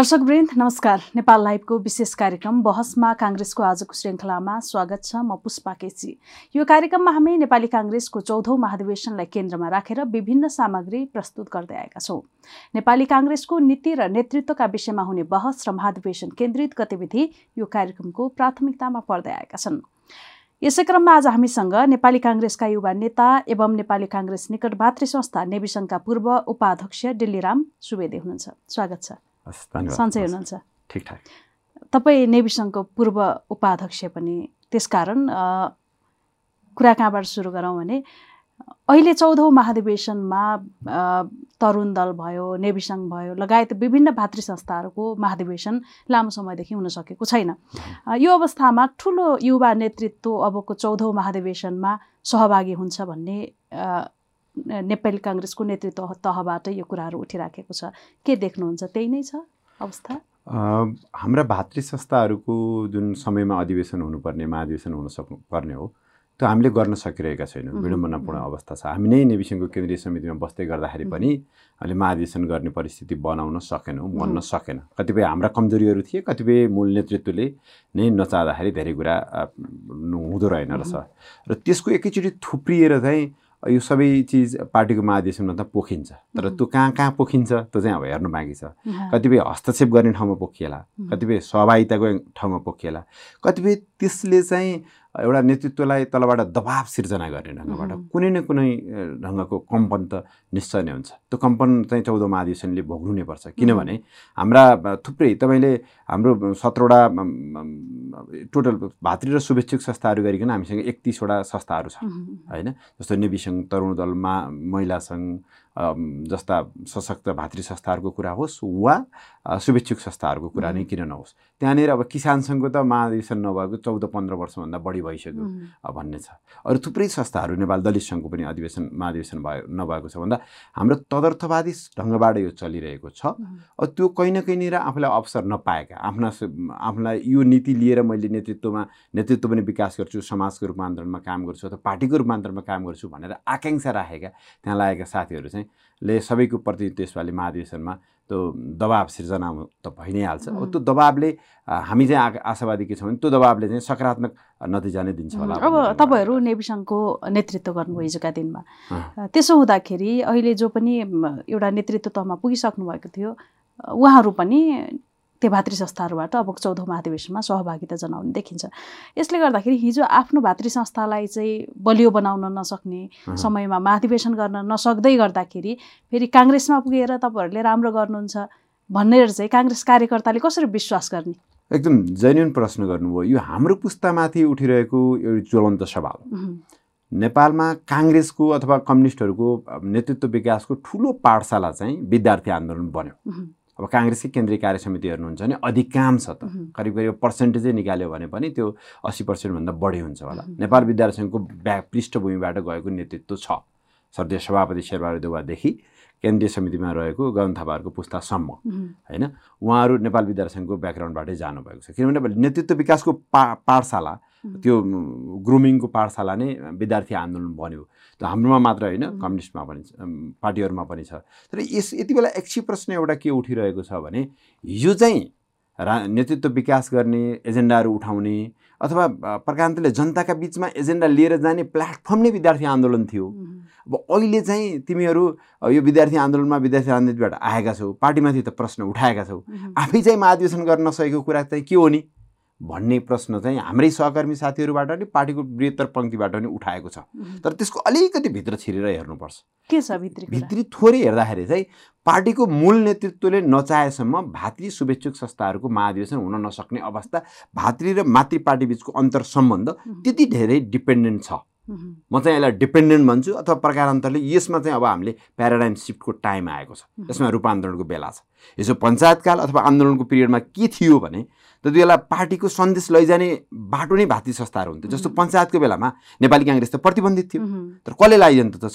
दर्शकवृन्द नमस्कार। नेपाल लाइभको विशेष कार्यक्रम बहसमा काङ्ग्रेसको आजको श्रृङ्खलामा स्वागत छ म पुष्पा केसी। यो कार्यक्रममा हामी नेपाली काङ्ग्रेसको चौधौँ महाधिवेशनलाई केन्द्रमा राखेर विभिन्न सामग्री प्रस्तुत गर्दै आएका छौँ। नेपाली काङ्ग्रेसको नीति र नेतृत्वका विषयमा हुने बहस र महाधिवेशन केन्द्रित गतिविधि यो कार्यक्रमको प्राथमिकतामा पर्दै आएका छन्। यसै क्रममा आज हामीसँग नेपाली काङ्ग्रेसका युवा नेता एवं नेपाली काङ्ग्रेस निकट भातृ संस्था नेविसङ्घका पूर्व उपाध्यक्ष डिल्लीराम सुवेदी हुनुहुन्छ। स्वागत छ। सन्चै हुनुहुन्छ। ठिकठाक। तपाईँ नेविसङ्घको पूर्व उपाध्यक्ष पनि त्यसकारण कुरा कहाँबाट सुरु गरौँ भने अहिले चौधौँ महाधिवेशनमा तरुण दल भयो नेविसङ्घ भयो लगायत विभिन्न भातृ संस्थाहरूको महाधिवेशन लामो समयदेखि हुन सकेको छैन। यो अवस्थामा ठुलो युवा नेतृत्व अबको चौधौँ महाधिवेशनमा सहभागी हुन्छ भन्ने नेपाली काङ्ग्रेसको नेतृत्व तहबाट यो कुराहरू उठिराखेको छ। के देख्नुहुन्छ? त्यही नै छ अवस्था? हाम्रा भातृ संस्थाहरूको जुन समयमा अधिवेशन हुनुपर्ने महाधिवेशन हुन सक्नु पर्ने हो त्यो हामीले गर्न सकिरहेका छैनौँ। विडम्बनापूर्ण अवस्था छ। हामी नै नेविसङ्घको केन्द्रीय समितिमा बस्दै गर्दाखेरि पनि हामीले महाधिवेशन गर्ने परिस्थिति बनाउन सकेनौँ भन्न सकेन। कतिपय हाम्रा कमजोरीहरू थिए कतिपय मूल नेतृत्वले नै नचाहँदाखेरि धेरै कुरा हुँदो रहेन रहेछ। र त्यसको एकैचोटि थुप्रिएर चाहिँ यो सबै चिज पार्टीको महाधिवेशनमा त पोखिन्छ। तर त्यो कहाँ कहाँ पोखिन्छ त्यो चाहिँ अब हेर्नु बाँकी छ। कतिपय हस्तक्षेप गर्ने ठाउँमा पोखिएला कतिपय सहभागिताको ठाउँमा पोखिएला। कतिपय त्यसले चाहिँ एउटा नेतृत्वलाई तलबाट दबाब सिर्जना गर्ने ढङ्गबाट कुनै न कुनै ढङ्गको कम्पन त निश्चय नै हुन्छ। त्यो कम्पन चाहिँ चौध महाधिवेशनले भोग्नु नै पर्छ किनभने हाम्रा थुप्रै तपाईँले हाम्रो सत्रवटा टोटल भातृ र शुभेच्छुक संस्थाहरू गरिकन हामीसँग एकतिसवटा संस्थाहरू छ। होइन? जस्तो नेभी सङ्घ तरुण दल मा महिला सङ्घ जस्ता सशक्त भातृ संस्थाहरूको कुरा होस् वा शुभेच्छुक संस्थाहरूको कुरा नै किन नहोस्। त्यहाँनिर अब किसान सङ्घको त महाधिवेशन नभएको चौध पन्ध्र वर्षभन्दा बढी भइसक्यो भन्ने छ। अरू थुप्रै संस्थाहरू नेपाल दलित सङ्घको पनि अधिवेशन महाधिवेशन भयो नभएको छ भन्दा हाम्रो तदर्थवादी ढङ्गबाट यो चलिरहेको छ। त्यो कहीँ न कहीँनिर आफूलाई अवसर नपाएका आफ्ना आफूलाई यो नीति लिएर मैले नेतृत्वमा नेतृत्व पनि विकास गर्छु समाजको रूपान्तरणमा काम गर्छु अथवा पार्टीको रूपान्तरणमा काम गर्छु भनेर आकाङ्क्षा राखेका त्यहाँ लागेका साथीहरू चाहिँ ले सबैको प्रति त्यसपालि महाधिवेशनमा त्यो दबाब सिर्जना त भइ नै हाल्छ अब त्यो दबाबले हामी चाहिँ आशावादी के छौँ भने त्यो दबाबले चाहिँ सकारात्मक नतिजा नै दिन्छ होला अब तपाईँहरू नेविसङ्घको नेतृत्व गर्नुभयो हिजोका दिनमा। त्यसो हुँदाखेरि अहिले जो पनि एउटा नेतृत्व तहमा पुगिसक्नु भएको थियो उहाँहरू पनि त्यो भातृ संस्थाहरूबाट अब चौधौँ महाधिवेशनमा सहभागिता जनाउने देखिन्छ। यसले गर्दाखेरि हिजो आफ्नो भातृ संस्थालाई चाहिँ बलियो बनाउन नसक्ने समयमा महाधिवेशन गर्न नसक्दै गर्दाखेरि फेरि काङ्ग्रेसमा पुगेर तपाईँहरूले राम्रो गर्नुहुन्छ भनेर चाहिँ काङ्ग्रेस कार्यकर्ताले कसरी विश्वास गर्ने? एकदम जेन्युन प्रश्न गर्नुभयो। यो हाम्रो पुस्तामाथि उठिरहेको एउटा ज्वलन्त सवाल नेपालमा काङ्ग्रेसको अथवा कम्युनिस्टहरूको नेतृत्व विकासको ठुलो पाठशाला चाहिँ विद्यार्थी आन्दोलन बन्यो। अब काङ्ग्रेसकै केन्द्रीय कार्य समिति हेर्नुहुन्छ भने अधिकांश त करिब करिब पर्सेन्टेजै निकाल्यो भने पनि त्यो अस्सी पर्सेन्टभन्दा बढी हुन्छ होला। नेपाल विद्यार्थी सङ्घको ब्या पृष्ठभूमिबाट गएको नेतृत्व छ। सर्दीय सभापति शेरबहादुर देवादेखि केन्द्रीय समितिमा रहेको गगन थापाहरूको पुस्तासम्म होइन? उहाँहरू नेपाल विद्यार्थी सङ्घको ब्याकग्राउन्डबाटै जानुभएको छ। किनभने नेतृत्व विकासको पा पाठशाला त्यो ग्रुमिङको पाठशाला नै विद्यार्थी आन्दोलन बन्यो। त्यो हाम्रोमा मात्र होइन कम्युनिस्टमा पनि पार्टीहरूमा पनि छ। तर यस यति बेला एकछिन प्रश्न एउटा के उठिरहेको छ भने हिजो चाहिँ रा नेतृत्व विकास गर्ने एजेन्डाहरू उठाउने अथवा प्रकान्तले जनताका बिचमा एजेन्डा लिएर जाने प्लेटफर्म नै विद्यार्थी आन्दोलन थियो। अब अहिले चाहिँ तिमीहरू यो विद्यार्थी आन्दोलनमा विद्यार्थी राजनीतिबाट आएका छौ पार्टीमाथि त प्रश्न उठाएका छौ। आफै चाहिँ महाधिवेशन गर्न नसकेको कुरा चाहिँ के हो नि? भन्ने प्रश्न चाहिँ हाम्रै सहकर्मी साथीहरूबाट नि पार्टीको बृहत्तर पङ्क्तिबाट पनि उठाएको छ। तर त्यसको अलिकति भित्र छिरेर हेर्नुपर्छ। के छ भित्री भित्री थोरै हेर्दाखेरि चाहिँ पार्टीको मूल नेतृत्वले नचाहेसम्म भातृ शुभेच्छुक संस्थाहरूको महाधिवेशन हुन नसक्ने अवस्था भातृ र मातृ पार्टी बिचको अन्तर सम्बन्ध त्यति धेरै डिपेन्डेन्ट छ। म चाहिँ यसलाई डिपेन्डेन्ट भन्छु अथवा प्रकारान्तरले यसमा चाहिँ अब हामीले प्याराडाइम सिफ्टको टाइम आएको छ। यसमा रूपान्तरणको बेला छ। यसो पञ्चायतकाल अथवा आन्दोलनको पिरियडमा के थियो भने त्यति बेला पार्टीको सन्देश लैजाने बाटो नै भातृ संस्थाहरू हुन्थ्यो। जस्तो पञ्चायतको बेलामा नेपाली काङ्ग्रेस त प्रतिबन्धित थियो। तर कसले लैजान्थ्यो त?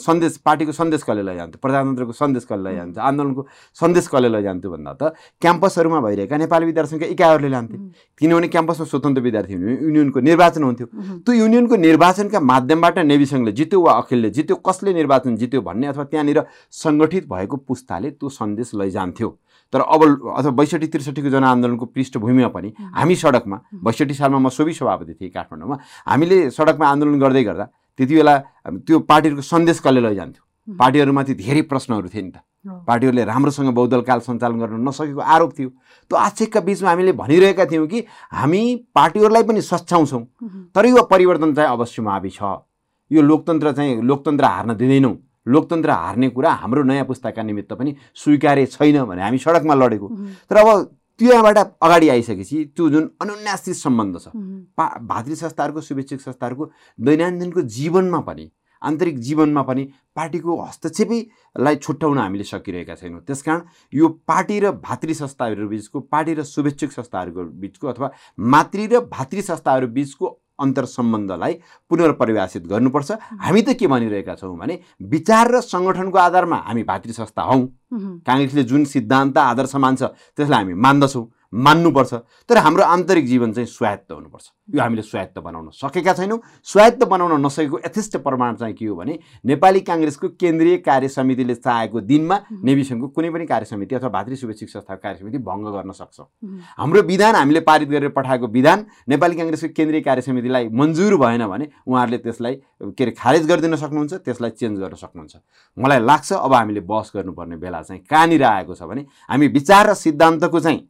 सन्देश पार्टीको सन्देश कसले लैजान्थ्यो? प्रजातन्त्रको सन्देश कसले लैजान्छ आन्दोलनको सन्देश कसले लैजान्थ्यो भन्दा त क्याम्पसहरूमा भइरहेका नेपाली विद्यार्थीका इकाइहरूले लान्थे। किनभने क्याम्पसमा स्वतन्त्र विद्यार्थी युनियनको निर्वाचन हुन्थ्यो। त्यो युनियनको निर्वाचन निर्वाचनका माध्यमबाट नेवी सङ्घले जित्यो वा अखिलले जित्यो कसले निर्वाचन जित्यो भन्ने अथवा त्यहाँनिर सङ्गठित भएको पुस्ताले त्यो सन्देश लैजान्थ्यो तर अब अथवा बैसठी त्रिसठीको जनआन्दोलनको पृष्ठभूमिमा पनि हामी सडकमा बैसठी सालमा म सोभि सभापति थिएँ काठमाडौँमा हामीले सडकमा आन्दोलन गर्दै गर्दा त्यति बेला त्यो पार्टीहरूको सन्देश कसले लैजान्थ्यो? पार्टीहरूमाथि धेरै प्रश्नहरू थिए नि त। पार्टीहरूले राम्रोसँग बहुदलकाल सञ्चालन गर्न नसकेको आरोप थियो। त्यो आक्षेपका बिचमा हामीले भनिरहेका थियौँ कि हामी पार्टीहरूलाई पनि सच्याउँछौँ। तर यो परिवर्तन चाहिँ अवश्यमावि छ। यो लोकतन्त्र चाहिँ लोकतन्त्र हार्न दिँदैनौँ। लोकतन्त्र हार्ने कुरा हाम्रो नयाँ पुस्ताका निमित्त पनि स्वीकार्य छैन भने हामी सडकमा लडेको। तर अब त्यो यहाँबाट अगाडि आइसकेपछि त्यो जुन अनुन्यासित सम्बन्ध छ पा भातृ संस्थाहरूको शुभेच्छुक संस्थाहरूको दैनन्दिनको जीवनमा पनि आन्तरिक जीवनमा पनि पार्टीको हस्तक्षेपैलाई छुट्याउन हामीले सकिरहेका छैनौँ। त्यसकारण यो पार्टी र भातृ संस्थाहरू बिचको पार्टी र शुभेच्छुक संस्थाहरूको बिचको अथवा मातृ र भातृ संस्थाहरू बिचको अन्तर सम्बन्धलाई पुनर्परिभाषित गर्नुपर्छ। हामी त के भनिरहेका छौँ भने विचार र सङ्गठनको आधारमा हामी भातृ संस्था हौँ। काङ्ग्रेसले जुन सिद्धान्त आदर्श मान्छ त्यसलाई हामी मान्दछौँ। मान्नुपर्छ। तर हाम्रो आन्तरिक जीवन चाहिँ स्वायत्त हुनुपर्छ। यो हामीले स्वायत्त बनाउन सकेका छैनौँ। स्वायत्त बनाउन नसकेको यथेष्ट प्रमाण चाहिँ के हो भने नेपाली काङ्ग्रेसको केन्द्रीय कार्य समितिले चाहेको दिनमा नेविसङ्घको कुनै पनि कार्य समिति अथवा भातृ शुभेच्छुक संस्थाको कार्य समिति भङ्ग गर्न सक्छ। हाम्रो विधान हामीले पारित गरेर पठाएको विधान नेपाली काङ्ग्रेसको केन्द्रीय कार्य समितिलाई मन्जुर भएन भने उहाँहरूले त्यसलाई के अरे खारेज गरिदिन सक्नुहुन्छ त्यसलाई चेन्ज गर्न सक्नुहुन्छ। मलाई लाग्छ अब हामीले बहस गर्नुपर्ने बेला चाहिँ कहाँनिर आएको छ भने हामी विचार र सिद्धान्तको चाहिँ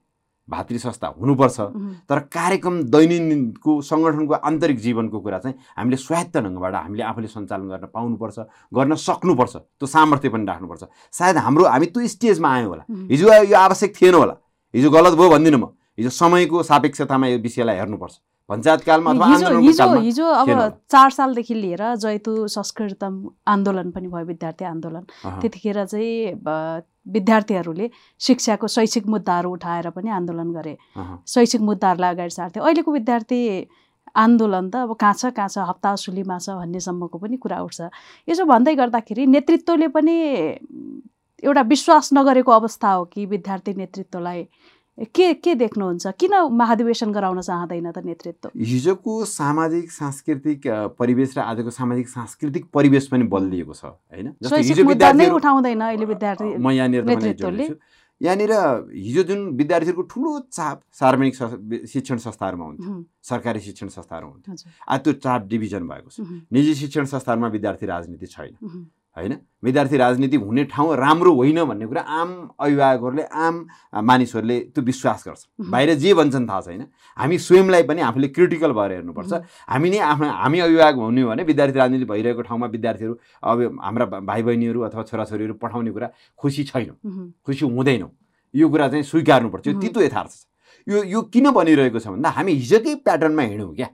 भातृ संस्था हुनुपर्छ। तर कार्यक्रम दैनन्दिनको सङ्गठनको आन्तरिक जीवनको कुरा चाहिँ हामीले स्वायत्त ढङ्गबाट हामीले आफूले सञ्चालन गर्न पाउनुपर्छ गर्न सक्नुपर्छ। त्यो सामर्थ्य पनि राख्नुपर्छ। सायद हाम्रो हामी त्यो स्टेजमा आयौँ होला। हिजो यो आवश्यक थिएन होला। हिजो गलत भयो भन्दिनँ म। हिजो समयको सापेक्षतामा यो विषयलाई हेर्नुपर्छ। पञ्चायतकालमा हिजो हिजो अब चार सालदेखि लिएर जैतु संस्कृतम आन्दोलन पनि भयो विद्यार्थी आन्दोलन। त्यतिखेर चाहिँ विद्यार्थीहरूले शिक्षाको शैक्षिक मुद्दाहरू उठाएर पनि आन्दोलन गरे। शैक्षिक मुद्दाहरूलाई अगाडि सार्थे अहिलेको विद्यार्थी आन्दोलन त अब कहाँ छ कहाँ छ हप्ता सुलीमा छ भन्नेसम्मको पनि कुरा उठ्छ। यसो भन्दै गर्दाखेरि नेतृत्वले पनि एउटा विश्वास नगरेको अवस्था हो कि विद्यार्थी नेतृत्वलाई के के देख्नुहुन्छ? किन महाधिवेशन गराउन चाहँदैन त नेतृत्व? हिजोको सामाजिक सांस्कृतिक परिवेश र आजको सामाजिक सांस्कृतिक परिवेश पनि बदलिएको छ होइन? उठाउँदैन अहिले विद्यार्थी म यहाँनिर यहाँनिर हिजो जुन विद्यार्थीहरूको ठुलो चाप सार्वजनिक शिक्षण संस्थाहरूमा हुन्थ्यो सरकारी शिक्षण संस्थाहरू हुन्थ्यो आज त्यो चाप डिभिजन भएको छ। निजी शिक्षण संस्थाहरूमा विद्यार्थी राजनीति छैन। होइन? विद्यार्थी राजनीति हुने ठाउँ राम्रो होइन भन्ने कुरा आम अभिभावकहरूले आम मानिसहरूले त्यो विश्वास गर्छ बाहिर जे भन्छन् थाहा छैन। हामी स्वयंलाई पनि आफूले क्रिटिकल भएर हेर्नुपर्छ। हामी नै आफ्नो हामी अभिभावक हुने भने विद्यार्थी राजनीति भइरहेको ठाउँमा विद्यार्थीहरू अब हाम्रा भाइ बहिनीहरू अथवा छोराछोरीहरू पठाउने कुरा खुसी छैनौँ। खुसी हुँदैनौँ। यो कुरा चाहिँ स्वीकार्नुपर्छ। यो तितो यथार्थ छ। यो यो किन बनिरहेको छ भन्दा हामी हिजोकै प्याटर्नमा हिँड्यौँ क्या?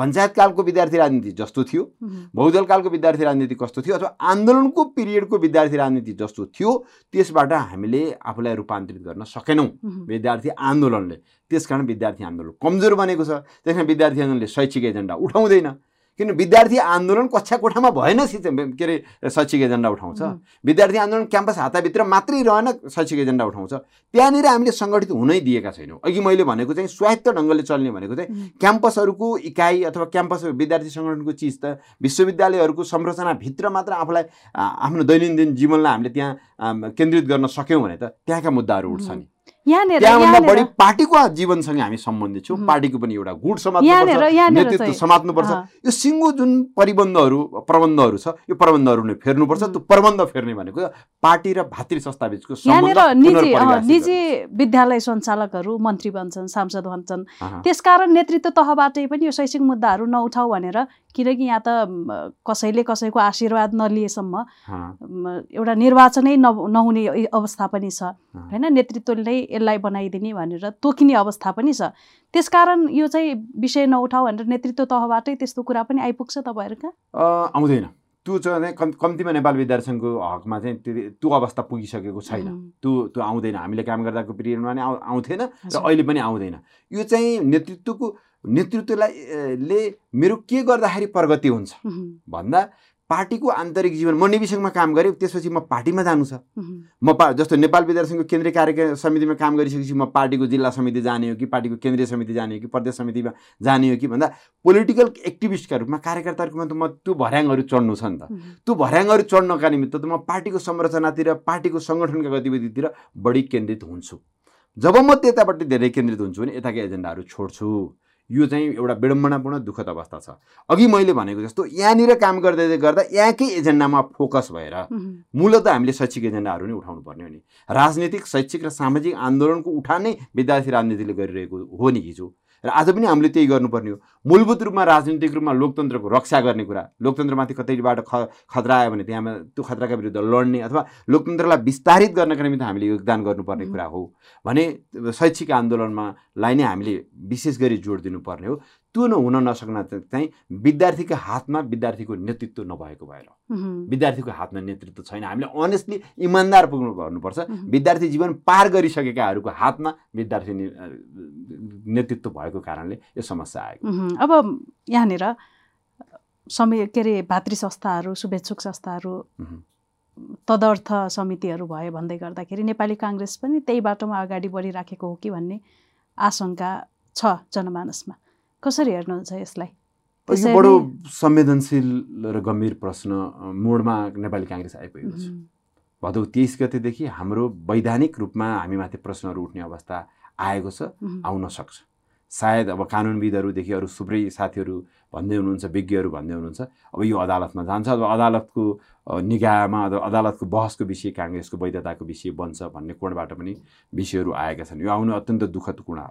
पञ्चायतकालको विद्यार्थी राजनीति जस्तो थियो बहुदलकालको विद्यार्थी राजनीति कस्तो थियो अथवा आन्दोलनको पिरियडको विद्यार्थी राजनीति जस्तो थियो त्यसबाट हामीले आफूलाई रूपान्तरित गर्न सकेनौँ। विद्यार्थी आन्दोलनले। त्यसकारण विद्यार्थी आन्दोलन कमजोर बनेको छ। त्यस कारण विद्यार्थी आन्दोलनले शैक्षिक एजेन्डा उठाउँदैन। किन विद्यार्थी आन्दोलन कक्षा कोठामा भएन के अरे शैक्षिक एजेन्डा उठाउँछ। विद्यार्थी आन्दोलन क्याम्पस हाताभित्र मात्रै रहेन शैक्षिक एजेन्डा उठाउँछ। त्यहाँनिर हामीले सङ्गठित हुनै दिएका छैनौँ। अघि मैले भनेको चाहिँ स्वायत्त ढङ्गले चल्ने भनेको चाहिँ क्याम्पसहरूको इकाइ अथवा क्याम्पस विद्यार्थी सङ्गठनको चिज त विश्वविद्यालयहरूको संरचनाभित्र मात्र आफूलाई आफ्नो दैनन्दिन जीवनलाई हामीले त्यहाँ केन्द्रित गर्न सक्यौँ भने त त्यहाँका मुद्दाहरू उठ्छ नि त्यहाँभन्दा बढी पार्टीको जीवनसँग हामी सम्बन्धित छौँ। पार्टीको पनि एउटा गुड समात्नुपर्छ नेतृत्व समात्नुपर्छ। यो सिङ्गो जुन परिबन्धहरू प्रबन्धहरू छ यो प्रबन्धहरू नै फेर्नुपर्छ। त्यो प्रबन्ध फेर्ने भनेको पार्टी र भातृ संस्था बिचको निजी निजी विद्यालय सञ्चालकहरू मन्त्री बन्छन् सांसद बन्छन्। त्यसकारण नेतृत्व तहबाटै पनि यो शैक्षिक मुद्दाहरू नउठाउ भनेर किनकि यहाँ त कसैले कसैको आशीर्वाद नलिएसम्म एउटा निर्वाचनै नहुने अवस्था पनि छ। होइन? नेतृत्वले यसलाई बनाइदिने भनेर तोकिने अवस्था पनि छ। त्यसकारण यो चाहिँ विषय नउठाऊ भनेर नेतृत्व तहबाटै त्यस्तो कुरा पनि आइपुग्छ तपाईँहरूका? आउँदैन। त्यो चाहिँ कम्तीमा नेपाल विद्यार्थी सङ्घको हकमा चाहिँ त्यो अवस्था पुगिसकेको छैन। त्यो त्यो आउँदैन। हामीले काम गर्दाको पिरियडमा पनि आउँथेन र अहिले पनि आउँदैन। यो चाहिँ नेतृत्वको नेतृत्वलाई ले मेरो के गर्दाखेरि प्रगति हुन्छ? भन्दा पार्टीको आन्तरिक जीवन म नेविसङ्घमा काम गरेँ त्यसपछि म पार्टीमा जानु छ। म पा जस्तो नेपाल विद्यार्थी सङ्घको केन्द्रीय कार्य समितिमा काम गरिसकेपछि म पार्टीको जिल्ला समिति जाने हो कि पार्टीको केन्द्रीय समिति जाने हो कि प्रदेश समितिमा जाने हो कि भन्दा पोलिटिकल एक्टिभिस्टका रूपमा कार्यकर्ताहरूको रूपमा त म त्यो भर्याङहरू चढ्नु छ नि त। त्यो भर्याङहरू चढ्नका निमित्त त म पार्टीको संरचनातिर पार्टीको सङ्गठनका गतिविधितिर बढी केन्द्रित हुन्छु। जब म त्यतापट्टि धेरै केन्द्रित हुन्छु भने यताका एजेन्डाहरू छोड्छु। यो चाहिँ एउटा विडम्बनापूर्ण दुःखद अवस्था छ। अघि मैले भनेको जस्तो यहाँनिर काम गर्दै गर्दा यहाँकै एजेन्डामा फोकस भएर मूलत हामीले शैक्षिक एजेन्डाहरू नै उठाउनु पर्ने हो नि। राजनीतिक शैक्षिक र सामाजिक आन्दोलनको उठान नै विद्यार्थी राजनीतिले गरिरहेको हो नि हिजो। र आज पनि हामीले त्यही गर्नुपर्ने हो। मूलभूत रूपमा राजनीतिक रूपमा लोकतन्त्रको रक्षा गर्ने कुरा। लोकतन्त्रमाथि कतैबाट ख खतरा आयो भने त्यहाँ त्यो खतराका विरुद्ध लड्ने अथवा लोकतन्त्रलाई विस्तारित गर्नका निमित्त हामीले योगदान गर्नुपर्ने. कुरा हो। भने शैक्षिक आन्दोलनमा लाई नै हामीले विशेष गरी जोड दिनुपर्ने हो। त्यो नहुन नसक्न चाहिँ विद्यार्थीको हातमा विद्यार्थीको नेतृत्व नभएको भएर विद्यार्थीको हातमा नेतृत्व छैन। हामीले अनेस्टली इमान्दार पुग्नु गर्नुपर्छ। Mhm. विद्यार्थी जीवन पार गरिसकेकाहरूको हातमा विद्यार्थी नेतृत्व भएको कारणले यो समस्या आएको। उम्, अब यहाँनिर समय के अरे भातृ संस्थाहरू शुभेच्छुक संस्थाहरू. तदर्थ समितिहरू भयो भन्दै गर्दाखेरि नेपाली काङ्ग्रेस पनि त्यही बाटोमा अगाडि बढिराखेको हो कि भन्ने आशंका छ जनमानसमा। कसरी हेर्नुहुन्छ यसलाई? यो बडो संवेदनशील र गम्भीर प्रश्न मोडमा नेपाली काङ्ग्रेस आइपुगेको छ। भदौ तेइस गतेदेखि हाम्रो वैधानिक रूपमा हामीमाथि प्रश्नहरू उठ्ने अवस्था आएको छ आउन सक्छ। सायद अब कानुनविदहरूदेखि अरू थुप्रै साथीहरू भन्दै हुनुहुन्छ विज्ञहरू भन्दै हुनुहुन्छ अब यो अदालतमा जान्छ। अब अदालतको निगाहमा अथवा अदालतको बहसको विषय काङ्ग्रेसको वैधताको विषय बन्छ भन्ने कोणबाट पनि विषयहरू आएका छन्। यो आउनु अत्यन्त दुःखद कुरा.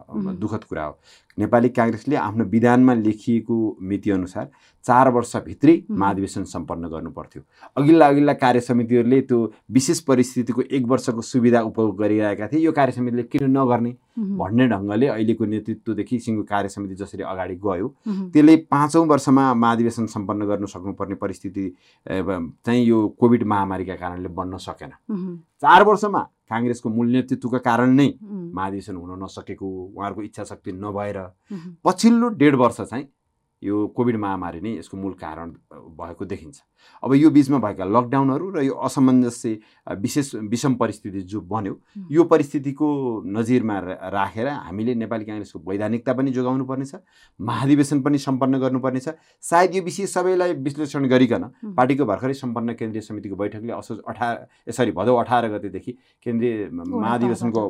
दुःखद कुरा हो। नेपाली काङ्ग्रेसले आफ्नो विधानमा लेखिएको मितिअनुसार चार वर्षभित्रै. महाधिवेशन सम्पन्न गर्नु पर्थ्यो अघिल्ला अघिल्ला कार्य समितिहरूले त्यो विशेष परिस्थितिको एक वर्षको सुविधा उपभोग गरिरहेका थिए। यो कार्य समितिले किन नगर्ने भन्ने ढङ्गले अहिलेको नेतृत्वदेखि सिङ्गो कार्य समिति जसरी अगाडि गयो त्यसले पाँचौँ वर्षमा महाधिवेशन सम्पन्न गर्नु सक्नुपर्ने परिस्थिति चाहिँ यो कोभिड महामारीका कारणले बन्न सकेन। चार वर्षमा काङ्ग्रेसको मूल नेतृत्वका कारण नै महाधिवेशन हुन नसकेको उहाँहरूको इच्छा शक्ति नभएर पछिल्लो डेढ वर्ष चाहिँ यो कोभिड महामारी नै यसको मूल कारण भएको देखिन्छ अब यो बिचमा भएका लकडाउनहरू र यो असमञ्जस्य विशेष विषम परिस्थिति जो बन्यो। यो परिस्थितिको नजिरमा राखेर हामीले नेपाली काङ्ग्रेसको वैधानिकता पनि जोगाउनु पर्नेछ महाधिवेशन पनि सम्पन्न गर्नुपर्नेछ सायद यो विषय सबैलाई विश्लेषण गरिकन। पार्टीको भर्खरै सम्पन्न केन्द्रीय समितिको बैठकले असोज अठार सरी भदौ अठार गतेदेखि केन्द्रीय महाधिवेशनको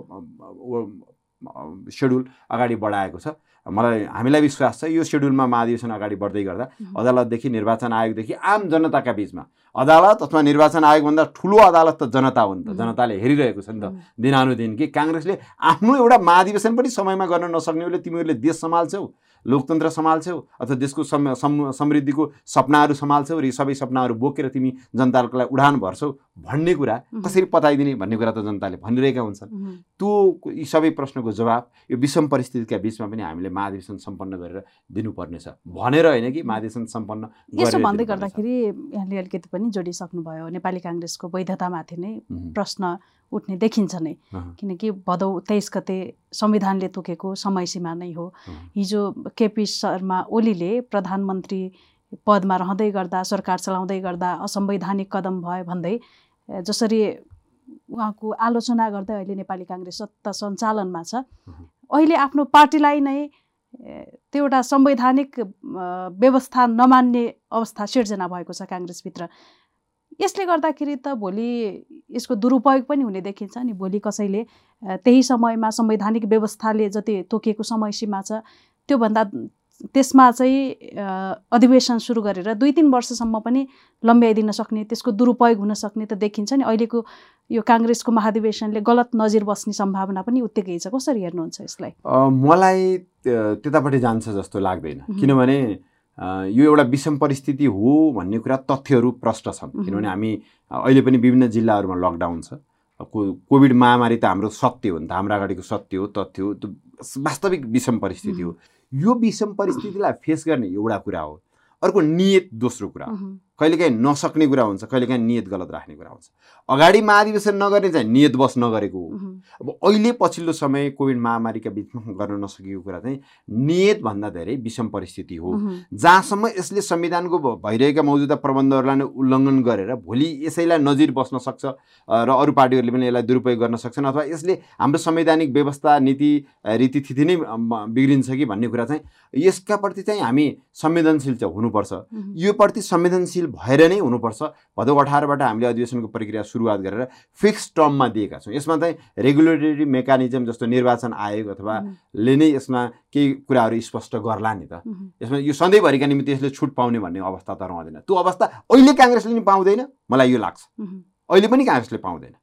सेड्युल अगाडि बढाएको छ मलाई हामीलाई विश्वास छ यो सेड्युलमा महाधिवेशन अगाडि बढ्दै गर्दा। अदालतदेखि निर्वाचन आयोगदेखि आम जनताका बिचमा अदालत अथवा निर्वाचन आयोगभन्दा ठुलो अदालत त जनता हो नि त। जनताले हेरिरहेको छ नि त। दिनानुदिन कि काङ्ग्रेसले आफ्नो एउटा महाधिवेशन पनि समयमा गर्न नसक्नेहरूले तिमीहरूले देश सम्हाल्छौ लोकतन्त्र सम्हाल्छौ अथवा देशको सम- समृद्धिको सपनाहरू सम्हाल्छौ र यी सबै सपनाहरू बोकेर तिमी जनतालाई उडान भर्छौ भन्ने कुरा। कसरी पताइदिने भन्ने कुरा त जनताले भनिरहेका हुन्छन्। त्यो यी सबै प्रश्नको जवाब यो विषम परिस्थितिका बिचमा पनि हामीले महाधिवेशन सम्पन्न गरेर दिनुपर्नेछ। भनेर होइन कि महाधिवेशन सम्पन्न यसो भन्दै। गर्दाखेरि यहाँले अलिकति पनि जोडिसक्नुभयो नेपाली काङ्ग्रेसको वैधतामाथि नै प्रश्न उठ्ने देखिन्छ नै। किनकि भदौ तेइस गते संविधानले तोकेको समय सीमा नै हो। हिजो केपी शर्मा ओलीले प्रधानमन्त्री पदमा रहँदै गर्दा सरकार चलाउँदै गर्दा असंवैधानिक कदम भयो भन्दै जसरी उहाँको आलोचना गर्दै अहिले नेपाली काङ्ग्रेस सत्ता सञ्चालनमा छ। अहँ। अहिले आफ्नो पार्टीलाई नै त्यो एउटा संवैधानिक व्यवस्था नमान्ने अवस्था सिर्जना भएको छ काङ्ग्रेसभित्र। यसले गर्दाखेरि त भोलि यसको दुरुपयोग पनि हुने देखिन्छ नि। भोलि कसैले त्यही समयमा संवैधानिक व्यवस्थाले जति तोकिएको समय सीमा छ त्योभन्दा त्यसमा चाहिँ अधिवेशन सुरु गरेर दुई तिन वर्षसम्म पनि लम्ब्याइदिन सक्ने त्यसको दुरुपयोग हुन सक्ने त देखिन्छ नि। अहिलेको यो काङ्ग्रेसको महाधिवेशनले गलत नजिर बस्ने सम्भावना पनि उत्तिकै छ। कसरी हेर्नुहुन्छ यसलाई? मलाई त्यतापट्टि जान्छ जस्तो लाग्दैन. किनभने यो एउटा विषम परिस्थिति हो भन्ने कुरा तथ्यहरू प्रष्ट छन्. किनभने हामी अहिले पनि विभिन्न जिल्लाहरूमा लकडाउन छ। को कोभिड महामारी त हाम्रो सत्य हो नि त। हाम्रो अगाडिको सत्य हो तथ्य हो। त्यो वास्तविक विषम परिस्थिति हो। यो विषम परिस्थितिलाई फेस गर्ने एउटा कुरा हो। अर्को नियत दोस्रो कुरा। हो कहिलेकाहीँ नसक्ने कुरा हुन्छ कहिलेकाहीँ नियत गलत राख्ने कुरा हुन्छ। अगाडि महाधिवेशन नगर्ने चाहिँ नियत बस नगरेको हो। अब अहिले पछिल्लो समय कोभिड महामारीका बिचमा गर्न नसकेको कुरा चाहिँ नियतभन्दा धेरै विषम परिस्थिति हो। जहाँसम्म यसले संविधानको भइरहेका मौजुदा प्रबन्धहरूलाई नै उल्लङ्घन गरेर भोलि यसैलाई नजिर बस्न सक्छ र अरू पार्टीहरूले पनि यसलाई दुरुपयोग गर्न सक्छन् अथवा यसले हाम्रो संवैधानिक व्यवस्था नीति रीतिथिति नै बिग्रिन्छ कि भन्ने कुरा चाहिँ यसका प्रति चाहिँ हामी संवेदनशील चाहिँ हुनुपर्छ। यो प्रति संवेदनशील भएर नै हुनुपर्छ। भदौ अठारबाट हामीले अधिवेशनको प्रक्रिया सुरुवात गरेर फिक्स टर्ममा दिएका छौँ। यसमा चाहिँ रेगुलेटरी मेकानिजम जस्तो निर्वाचन आयोग अथवा ले नै यसमा केही कुराहरू स्पष्ट गर्ला नि त। यसमा यो सधैँभरिका निमित्त यसले छुट पाउने भन्ने अवस्था त रहँदैन। त्यो अवस्था अहिले काङ्ग्रेसले नि पाउँदैन? मलाई यो लाग्छ। अहिले पनि काङ्ग्रेसले पाउँदैन।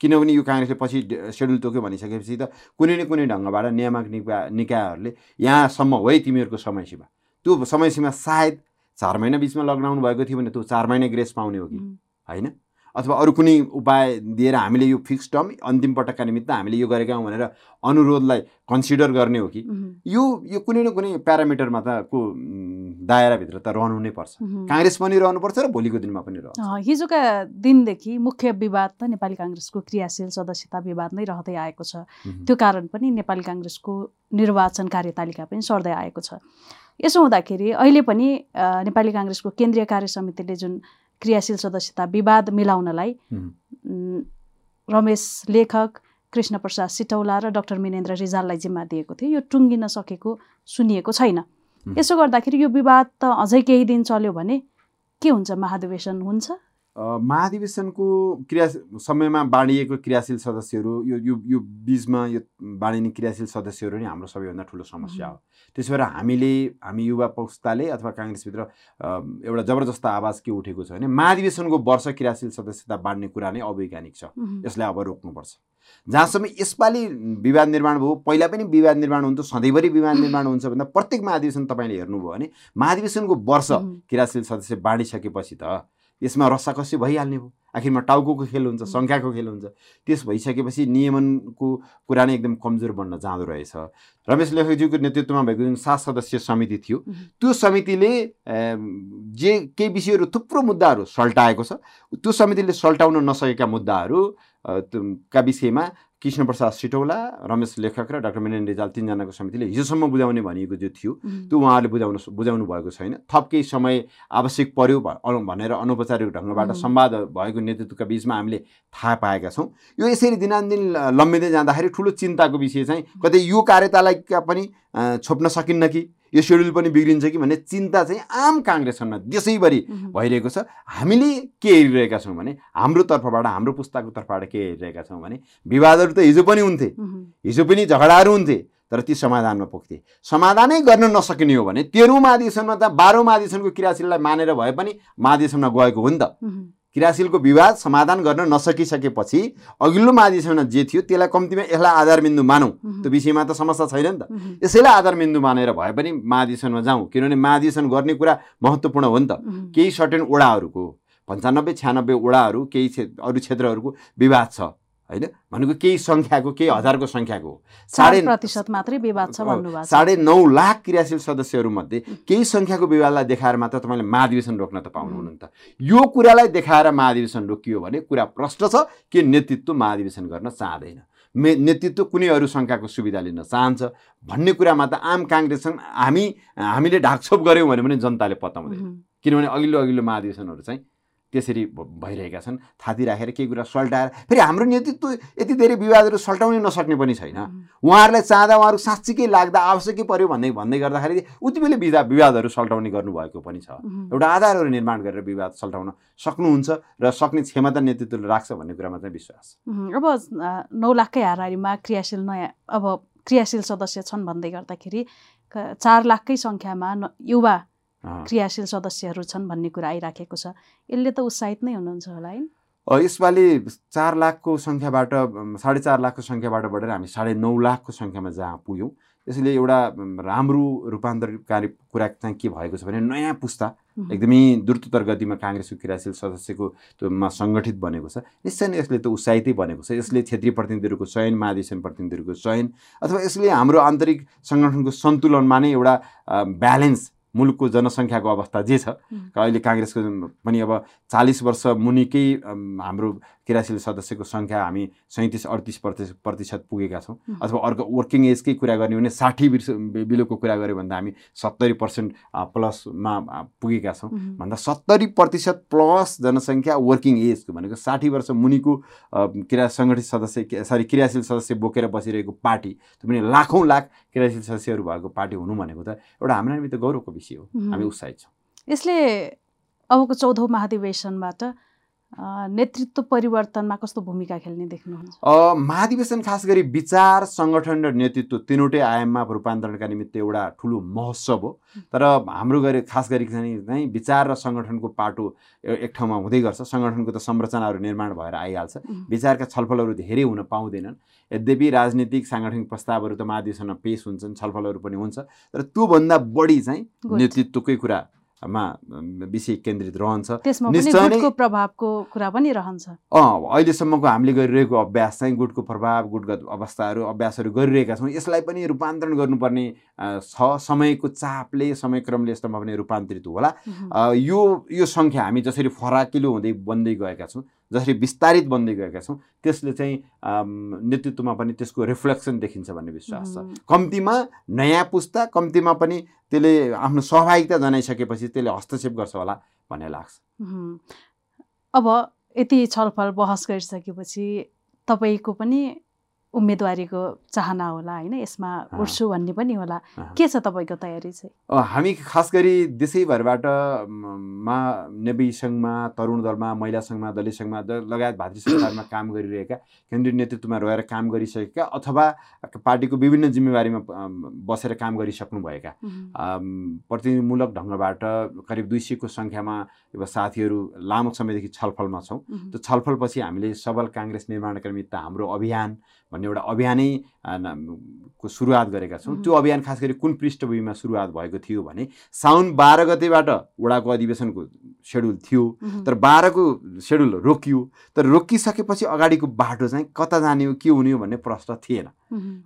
किनभने यो काङ्ग्रेसले पछि सेड्युल तोक्यो भनिसकेपछि त कुनै न कुनै ढङ्गबाट नियामक निका निकायहरूले यहाँसम्म है तिमीहरूको समयसीमा। त्यो समयसीमा सायद चार महिना बिचमा लकडाउन भएको थियो भने त्यो चार महिना ग्रेस पाउने हो कि? होइन? अथवा अरू कुनै उपाय दिएर हामीले यो फिक्स टर्म अन्तिम पटकका निमित्त हामीले यो गरेका हौँ भनेर अनुरोधलाई कन्सिडर गर्ने हो कि? यो यो कुनै न कुनै प्यारामिटरमा त को दायराभित्र त रहनु नै पर्छ। काङ्ग्रेस पनि रहनुपर्छ र भोलिको दिनमा पनि रहन्छ। हिजोका दिनदेखि मुख्य विवाद त नेपाली काङ्ग्रेसको क्रियाशील सदस्यता विवाद नै रहँदै आएको छ। त्यो कारण पनि नेपाली काङ्ग्रेसको निर्वाचन कार्यतालिका पनि सर्दै आएको छ। यसो हुँदाखेरि अहिले पनि नेपाली काङ्ग्रेसको केन्द्रीय कार्य समितिले जुन क्रियाशील सदस्यता विवाद मिलाउनलाई रमेश लेखक कृष्ण प्रसाद सिटौला र डाक्टर मिनेन्द्र रिजाललाई जिम्मा दिएको थियो। यो टुङ्गिन सकेको सुनिएको छैन। यसो गर्दाखेरि यो विवाद त अझै केही दिन चल्यो भने के हुन्छ? महाधिवेशन हुन्छ? महाधिवेशनको क्रिया समयमा बाँडिएको क्रियाशील सदस्यहरू यो यो यो बिचमा यो बाँडिने क्रियाशील सदस्यहरू नै हाम्रो सबैभन्दा ठुलो समस्या हो। त्यसो भएर हामीले हामी युवा पुस्ताले अथवा काङ्ग्रेसभित्र एउटा जबरजस्त आवाज के उठेको छ भने महाधिवेशनको वर्ष क्रियाशील सदस्यता बाँड्ने कुरा नै अवैज्ञानिक छ। यसलाई अब रोक्नुपर्छ। जहाँसम्म यसपालि विवाद निर्माण भयो पहिला पनि विवाद निर्माण हुन्थ्यो सधैँभरि विवाद निर्माण हुन्छ भन्दा प्रत्येक महाधिवेशन तपाईँले हेर्नुभयो भने महाधिवेशनको वर्ष क्रियाशील सदस्य बाँडिसकेपछि त यसमा रस्साकसी भइहाल्ने हो आखिरमा टाउको खेल हुन्छ सङ्ख्याको खेल हुन्छ। त्यस भइसकेपछि नियमनको कुरा नै एकदम कमजोर बन्न जाँदो रहेछ। रमेश लेखकज्यूको नेतृत्वमा भएको जुन सात सदस्यीय समिति थियो त्यो समितिले जे केही विषयहरू थुप्रो मुद्दाहरू सल्टाएको छ त्यो समितिले सल्टाउन नसकेका मुद्दाहरू का विषयमा कृष्णप्रसाद सिटौला रमेश लेखक र डाक्टर मेनेन रिजाल तिनजनाको समितिले हिजोसम्म बुझाउने भनिएको जो थियो। त्यो उहाँहरूले बुझाउनु बुझाउनु भएको छैन। थप केही समय आवश्यक पर्यो भनेर अनौपचारिक ढङ्गबाट. संवाद भएको नेतृत्वका बिचमा हामीले थाहा पाएका छौँ। यो यसरी दिनानुदिन लम्बिँदै जाँदाखेरि ठुलो चिन्ताको विषय चाहिँ कतै यो कार्यतालिका पनि छोप्न सकिन्न कि? यो सेड्युल पनि बिग्रिन्छ कि भन्ने चिन्ता चाहिँ आम काङ्ग्रेसमा देशैभरि भइरहेको छ। हामीले के हेरिरहेका छौँ भने हाम्रो तर्फबाट हाम्रो पुस्ताको तर्फबाट के हेरिरहेका छौँ भने विवादहरू त हिजो पनि हुन्थे। हिजो पनि झगडाहरू हुन्थे तर ती समाधानमा पुग्थे। समाधानै गर्न नसकिने हो भने तेह्रौँ महाधिवेशनमा त बाह्रौँ महाधिवेशनको क्रियाशीललाई मानेर भए पनि महाधिवेशनमा गएको हो नि त। क्रियाशीलको विवाद समाधान गर्न नसकिसकेपछि अघिल्लो महाधिवेशनमा जे थियो त्यसलाई कम्तीमा यसलाई आधारबिन्दु मानौँ। त्यो विषयमा त समस्या छैन नि त। यसैलाई आधारबिन्दु मानेर भए पनि महाधिवेशनमा जाउँ। किनभने महाधिवेशन गर्ने कुरा महत्त्वपूर्ण हो नि त। केही सर्टेन ओडाहरूको पन्चानब्बे छ्यानब्बे ओडाहरू केही क्षे- अरू क्षेत्रहरूको विवाद छ। होइन? भनेको केही सङ्ख्याको केही हजारको सङ्ख्याको साढे प्रतिशत मात्रै विवाद छ भन्नुभएको साढे नौ लाख क्रियाशील सदस्यहरूमध्ये केही सङ्ख्याको विवादलाई देखाएर मात्र तपाईँले महाधिवेशन रोक्न त पाउनुहुन्न नि त यो कुरालाई देखाएर महाधिवेशन रोकियो भने कुरा प्रश्न छ कि नेतृत्व महाधिवेशन गर्न चाहँदैन। मे नेतृत्व कुनै अरू सङ्ख्याको सुविधा लिन चाहन्छ भन्ने कुरामा त आम काङ्ग्रेससँग हामी हामीले ढाकछोप गऱ्यौँ भने पनि जनताले पताउँदैन। किनभने अघिल्लो अघिल्लो महाधिवेशनहरू चाहिँ त्यसरी भइरहेका छन्। थाती राखेर केही कुरा सल्टाएर फेरि हाम्रो नेतृत्व यति धेरै विवादहरू सल्टाउनै नसक्ने पनि छैन। उहुँ, उहाँहरूलाई चाहँदा उहाँहरू साँच्चीकै लाग्दा आवश्यकै पर्यो भन्दै भन्दै गर्दाखेरि उति बेलै विधा विवादहरू सल्टाउने गर्नुभएको पनि छ। एउटा आधारहरू निर्माण गरेर विवाद सल्टाउन सक्नुहुन्छ र सक्ने क्षमता नेतृत्वले राख्छ भन्ने कुरामा चाहिँ विश्वास। अब नौ लाखकै हाराहारीमा क्रियाशील नयाँ अब क्रियाशील सदस्य छन् भन्दै गर्दाखेरि चार लाखकै सङ्ख्यामा युवा। क्रियाशील सदस्यहरू छन् भन्ने कुरा आइराखेको छ। यसले त उत्साहित नै हुनुहुन्छ होला है। यसपालि चार लाखको सङ्ख्याबाट साढे चार लाखको सङ्ख्याबाट बढेर हामी साढे नौ लाखको सङ्ख्यामा जहाँ पुग्यौँ। यसले एउटा राम्रो रूपान्तरकारी कुरा चाहिँ के भएको छ भने नयाँ पुस्ता एकदमै द्रुततर गतिमा काङ्ग्रेसको क्रियाशील सदस्यको त्योमा सङ्गठित बनेको छ। निश्चय नै यसले त उत्साहितै बनेको छ। यसले क्षेत्रीय प्रतिनिधिहरूको चयन महाधिवेशन प्रतिनिधिहरूको चयन अथवा यसले हाम्रो आन्तरिक सङ्गठनको सन्तुलनमा नै एउटा ब्यालेन्स मुलुकको जनसङ्ख्याको अवस्था जे छ अहिले काङ्ग्रेसको पनि अब चालिस वर्ष मुनिकै हाम्रो क्रियाशील सदस्यको सङ्ख्या हामी सैँतिस अडतिस प्रतिशत प्रतिशत पुगेका छौँ। अथवा अर्को वर्किङ एजकै कुरा गर्ने भने साठी वर्ष बिलोको कुरा गऱ्यो भन्दा हामी सत्तरी पर्सेन्ट प्लसमा पुगेका छौँ। भन्दा सत्तरी प्रतिशत प्लस जनसङ्ख्या वर्किङ एजको भनेको साठी वर्ष मुनिको क्रिया सङ्गठित सदस्य सरी क्रियाशील सदस्य बोकेर बसिरहेको पार्टी त्यो पनि लाखौँ लाख क्रियाशील सदस्यहरू भएको पार्टी हुनु भनेको त एउटा हाम्रो निमित्त गौरवको विषय हो। हामी उत्साहित छौँ। यसले अबको चौधौँ महाधिवेशनबाट नेतृत्व परिवर्तनमा कस्तो भूमिका खेल्ने देख्नुहुन्छ महाधिवेशन खास गरी विचार सङ्गठन र नेतृत्व तिनवटै आयाममा रूपान्तरणका निमित्त एउटा ठुलो महोत्सव हो। तर हाम्रो गरी खास गरी चाहिँ विचार र सङ्गठनको पाटो एक ठाउँमा हुँदै गर्छ। सङ्गठनको त संरचनाहरू निर्माण भएर आइहाल्छ। विचारका छलफलहरू धेरै हुन पाउँदैनन्। यद्यपि राजनीतिक साङ्गठनिक प्रस्तावहरू त महाधिवेशनमा पेस हुन्छन् छलफलहरू पनि हुन्छ। तर त्योभन्दा बढी चाहिँ। नेतृत्वकै कुरामा अम, विषय केन्द्रित रहन्छ। निश्चय नै- प्रभावको कुरा पनि रहन्छ। अँ अहिलेसम्मको हामीले गरिरहेको अभ्यास चाहिँ गुटको प्रभाव गुटगत अवस्थाहरू अभ्यासहरू गरिरहेका छौँ। यसलाई पनि रूपान्तरण गर्नुपर्ने छ समयको चापले समयक्रमले यस्तोमा पनि रूपान्तरित होला। यो यो सङ्ख्या हामी जसरी फराकिलो हुँदै बन्दै गएका छौँ जसरी विस्तारित बन्दै गएका छौँ त्यसले चाहिँ नेतृत्वमा पनि त्यसको रिफ्लेक्सन देखिन्छ भन्ने विश्वास छ। कम्तीमा नयाँ पुस्ता कम्तीमा पनि त्यसले आफ्नो सहभागिता जनाइसकेपछि त्यसले हस्तक्षेप गर्छ होला भन्ने लाग्छ। अब यति छलफल बहस गरिसकेपछि तपाईँको पनि उम्मेदवारीको चाहना होला होइन? यसमा। उठ्छु भन्ने पनि होला। के छ तपाईँको तयारी चाहिँ? हामी खास गरी देशैभरबाट म, नेवी सङ्घमा तरुण दलमा महिला सङ्घमा दलित सङ्घमा लगायत भातृ संस्थाहरूमा काम गरिरहेका केन्द्रीय नेतृत्वमा रहेर काम गरिसकेका अथवा पार्टीको विभिन्न जिम्मेवारीमा बसेर काम गरिसक्नुभएका। प्रतिनिधिमूलक ढङ्गबाट करिब दुई सयको सङ्ख्यामा साथीहरू लामो समयदेखि छलफलमा छौँ। त्यो छलफलपछि हामीले सबल काङ्ग्रेस निर्माणका निमित्त हाम्रो अभियान भन्ने एउटा अभियानै को सुरुवात गरेका छौँ. त्यो अभियान खास गरी कुन पृष्ठभूमिमा सुरुवात भएको थियो भने साउन बाह्र गतेबाट वडाको अधिवेशनको सेड्युल थियो। तर बाह्रको सेड्युल रोकियो। तर रोकिसकेपछि अगाडिको बाटो चाहिँ कता जाने हो के हुने हो भन्ने प्रश्न थिएन।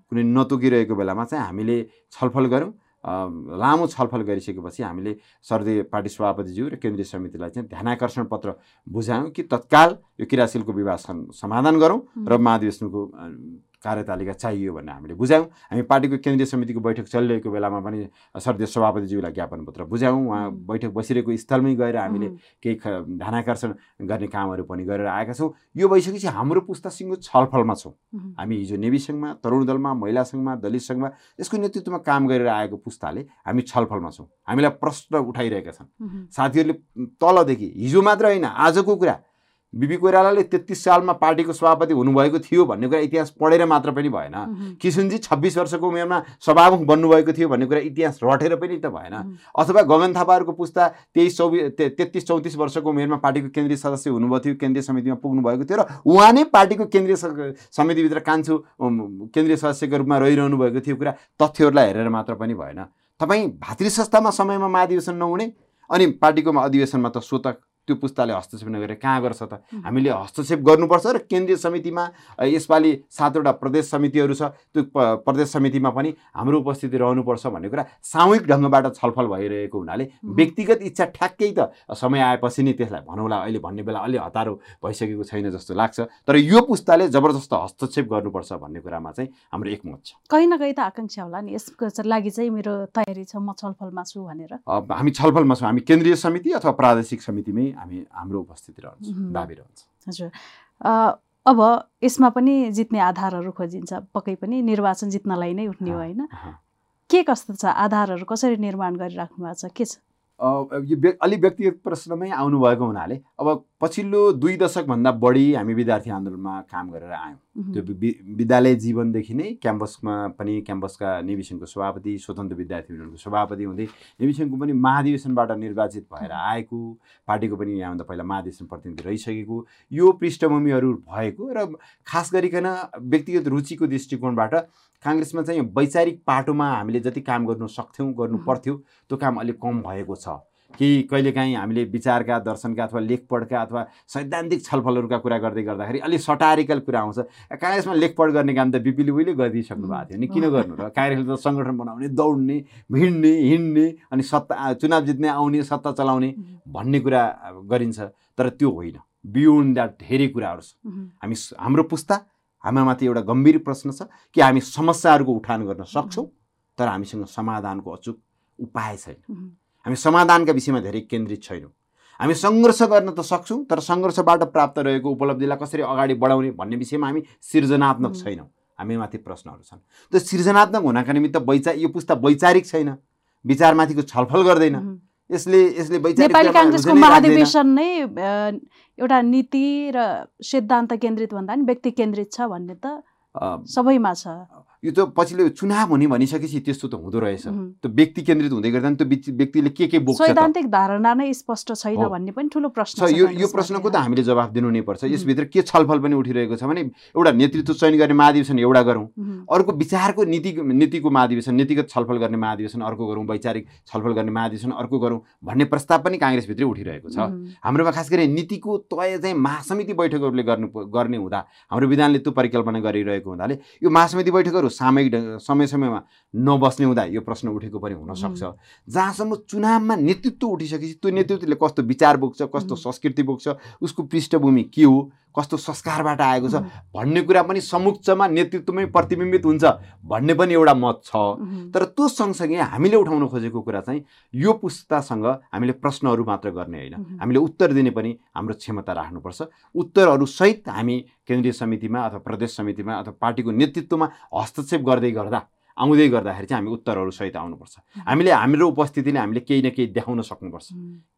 कुनै नतोकिरहेको बेलामा चाहिँ हामीले छलफल गऱ्यौँ। लामो छलफल गरिसकेपछि हामीले सर्दे पार्टी सभापतिज्यू र केन्द्रीय समितिलाई चाहिँ ध्यानाकर्षण पत्र बुझायौँ कि तत्काल यो क्रियाशीलको विवाद सम- समाधान गरौँ र महाधिवेशनको कार्यतालिका चाहियो भन्ने हामीले बुझायौँ। हामी पार्टीको केन्द्रीय समितिको बैठक चलिरहेको बेलामा पनि सर्दीय सभापतिज्यूलाई ज्ञापन पत्र बुझायौँ। उहाँ. बैठक बसिरहेको स्थलमै गएर हामीले केही ध्यानाकर्षण गर्ने कामहरू पनि गरेर आएका छौँ। यो भइसकेपछि हाम्रो पुस्तासिंहको छलफलमा छौँ। हामी हिजो नेवी सङ्घमा तरुण दलमा महिला सङ्घमा दलित सङ्घमा यसको नेतृत्वमा काम गरेर आएको पुस्ताले हामी छलफलमा छौँ। हामीलाई प्रश्न उठाइरहेका छन्। साथीहरूले तलदेखि हिजो मात्र होइन आजको कुरा बिपी कोइरालाले तेत्तिस सालमा पार्टीको सभापति हुनुभएको थियो भन्ने कुरा इतिहास पढेर मात्र पनि भएन। किसुनजी छब्बिस वर्षको उमेरमा सभामुख बन्नुभएको थियो भन्ने कुरा इतिहास रटेर पनि त भएन। अथवा गगन थापाहरूको पुस्ता तेइस चौबिस तेत्तिस चौतिस वर्षको उमेरमा पार्टीको केन्द्रीय सदस्य हुनुभएको थियो केन्द्रीय समितिमा पुग्नु भएको थियो र उहाँ नै पार्टीको केन्द्रीय समितिभित्र कान्छो केन्द्रीय सदस्यको रूपमा रहिरहनु भएको थियो कुरा तथ्यहरूलाई हेरेर मात्र पनि भएन। तपाईँ भातृ संस्थामा समयमा महाधिवेशन नहुने अनि पार्टीको अधिवेशनमा त स्वत त्यो पुस्ताले हस्तक्षेप नगरेर कहाँ गर्छ त? हामीले हस्तक्षेप गर्नुपर्छ र केन्द्रीय समितिमा यसपालि सातवटा प्रदेश समितिहरू छ त्यो प्रदेश समितिमा पनि हाम्रो उपस्थिति रहनुपर्छ भन्ने कुरा सामूहिक ढङ्गबाट छलफल भइरहेको हुनाले व्यक्तिगत इच्छा ठ्याक्कै त समय आएपछि नै त्यसलाई भनौँला अहिले भन्ने बेला अलि हतारो भइसकेको छैन जस्तो लाग्छ। तर यो पुस्ताले जबरजस्त हस्तक्षेप गर्नुपर्छ भन्ने कुरामा चाहिँ हाम्रो एकमत छ। कहीँ न कहीँ त आकाङ्क्षा होला नि। यसको लागि चाहिँ मेरो तयारी छ म छलफलमा छु भनेर। हामी छलफलमा छौँ। हामी केन्द्रीय समिति अथवा प्रादेशिक समितिमै हामी हाम्रो उपस्थिति रहन्छ. दाबी रहन्छ। हजुर। अब यसमा पनि जित्ने आधारहरू खोजिन्छ पक्कै पनि निर्वाचन जित्नलाई नै उठ्ने हो होइन। के कस्तो छ? आधारहरू कसरी निर्माण गरिराख्नु भएको छ? के छ? यो अलि व्यक्तिगत प्रश्नमै आउनुभएको हुनाले अब पछिल्लो दुई दशकभन्दा बढी हामी विद्यार्थी आन्दोलनमा काम गरेर आयौँ। त्यो विद्यालय जीवनदेखि नै क्याम्पसमा पनि क्याम्पसका नेविसनको सभापति स्वतन्त्र विद्यार्थी युनियनको सभापति हुँदै नेविसनको पनि महाधिवेशनबाट निर्वाचित भएर आएको पार्टीको पनि यहाँभन्दा पहिला महाधिवेशन प्रतिनिधि रहिसकेको यो पृष्ठभूमिहरू भएको र खास गरिकन व्यक्तिगत रुचिको दृष्टिकोणबाट काङ्ग्रेसमा चाहिँ वैचारिक पाटोमा हामीले जति काम गर्नु सक्थ्यौँ गर्नु। पर्थ्यो त्यो काम अलिक कम भएको छ। कि कहिलेकाहीँ हामीले विचारका दर्शनका अथवा लेखपढका अथवा सैद्धान्तिक छलफलहरूका कुरा गर्दै गर्दाखेरि अलिक सटारिकल कुरा आउँछ। काङ्ग्रेसमा लेखपढ गर्ने काम त बिपीले उहिले गरिदिइसक्नु भएको थियो नि। किन गर्नु र? काङ्ग्रेसले त सङ्गठन बनाउने दौड्ने भिड्ने हिँड्ने अनि सत्ता चुनाव जित्ने आउने सत्ता चलाउने भन्ने कुरा गरिन्छ। तर त्यो होइन। बियोन्ड द्याट धेरै कुराहरू छ। हामी हाम्रो पुस्ता हाम्रोमाथि एउटा गम्भीर प्रश्न छ कि हामी समस्याहरूको उठान गर्न सक्छौँ तर हामीसँग समाधानको अचुक उपाय छैन। हामी समाधानका विषयमा धेरै केन्द्रित छैनौँ। हामी सङ्घर्ष गर्न त सक्छौँ तर सङ्घर्षबाट प्राप्त रहेको उपलब्धिलाई कसरी अगाडि बढाउने भन्ने विषयमा हामी सृजनात्मक छैनौँ। हामीमाथि प्रश्नहरू छन्। त्यो सृजनात्मक हुनका निमित्त वैचा यो पुस्ता वैचारिक छैन। विचारमाथिको छलफल गर्दैन। यसले यसले नेपाली काङ्ग्रेसको महाधिवेशन नै एउटा नीति र सिद्धान्त केन्द्रित भन्दा पनि व्यक्ति केन्द्रित छ भन्ने त सबैमा छ। यो त पछिल्लो चुनाव हुने भनिसकेपछि त्यस्तो त हुँदो रहेछ। त्यो व्यक्ति केन्द्रित हुँदै गर्दा त्यो व्यक्तिले के के बोक्छ सैद्धान्तिक धारणा नै स्पष्ट छैन भन्ने पनि ठुलो प्रश्न छ यो यो प्रश्नको त हामीले जवाफ दिनु नै पर्छ। यसभित्र के छलफल पनि उठिरहेको छ भने एउटा नेतृत्व चयन गर्ने महाधिवेशन एउटा गरौँ। अर्को विचारको नीति नीतिको महाधिवेशन नीतिगत छलफल गर्ने महाधिवेशन अर्को गरौँ। वैचारिक छलफल गर्ने महाधिवेशन अर्को गरौँ भन्ने प्रस्ताव पनि काङ्ग्रेसभित्रै उठिरहेको छ। हाम्रोमा खास गरी नीतिको तय चाहिँ महासमिति बैठकहरूले गर्नु गर्ने हुँदा हाम्रो विधानले त्यो परिकल्पना गरिरहेको हुनाले यो महासमिति बैठकहरू कुराहरू सामयिक समय समयमा नबस्ने हुँदा यो प्रश्न उठेको पनि हुनसक्छ। जहाँसम्म चुनावमा नेतृत्व उठिसकेपछि त्यो नेतृत्वले कस्तो विचार बोक्छ कस्तो संस्कृति बोक्छ उसको पृष्ठभूमि के हो कस्तो संस्कारबाट आएको छ भन्ने कुरा पनि समुक्षमा नेतृत्वमै प्रतिबिम्बित हुन्छ भन्ने पनि एउटा मत छ। तर त्यो सँगसँगै हामीले उठाउन खोजेको कुरा चाहिँ यो पुस्तासँग हामीले प्रश्नहरू मात्र गर्ने होइन। हामीले उत्तर दिने पनि हाम्रो क्षमता राख्नुपर्छ। उत्तरहरूसहित हामी केन्द्रीय समितिमा अथवा प्रदेश समितिमा अथवा पार्टीको नेतृत्वमा हस्तक्षेप गर्दै गर्दा आउँदै गर्दाखेरि चाहिँ हामी उत्तरहरू सहित आउनुपर्छ। हामीले हाम्रो उपस्थितिले हामीले केही न केही देखाउन सक्नुपर्छ।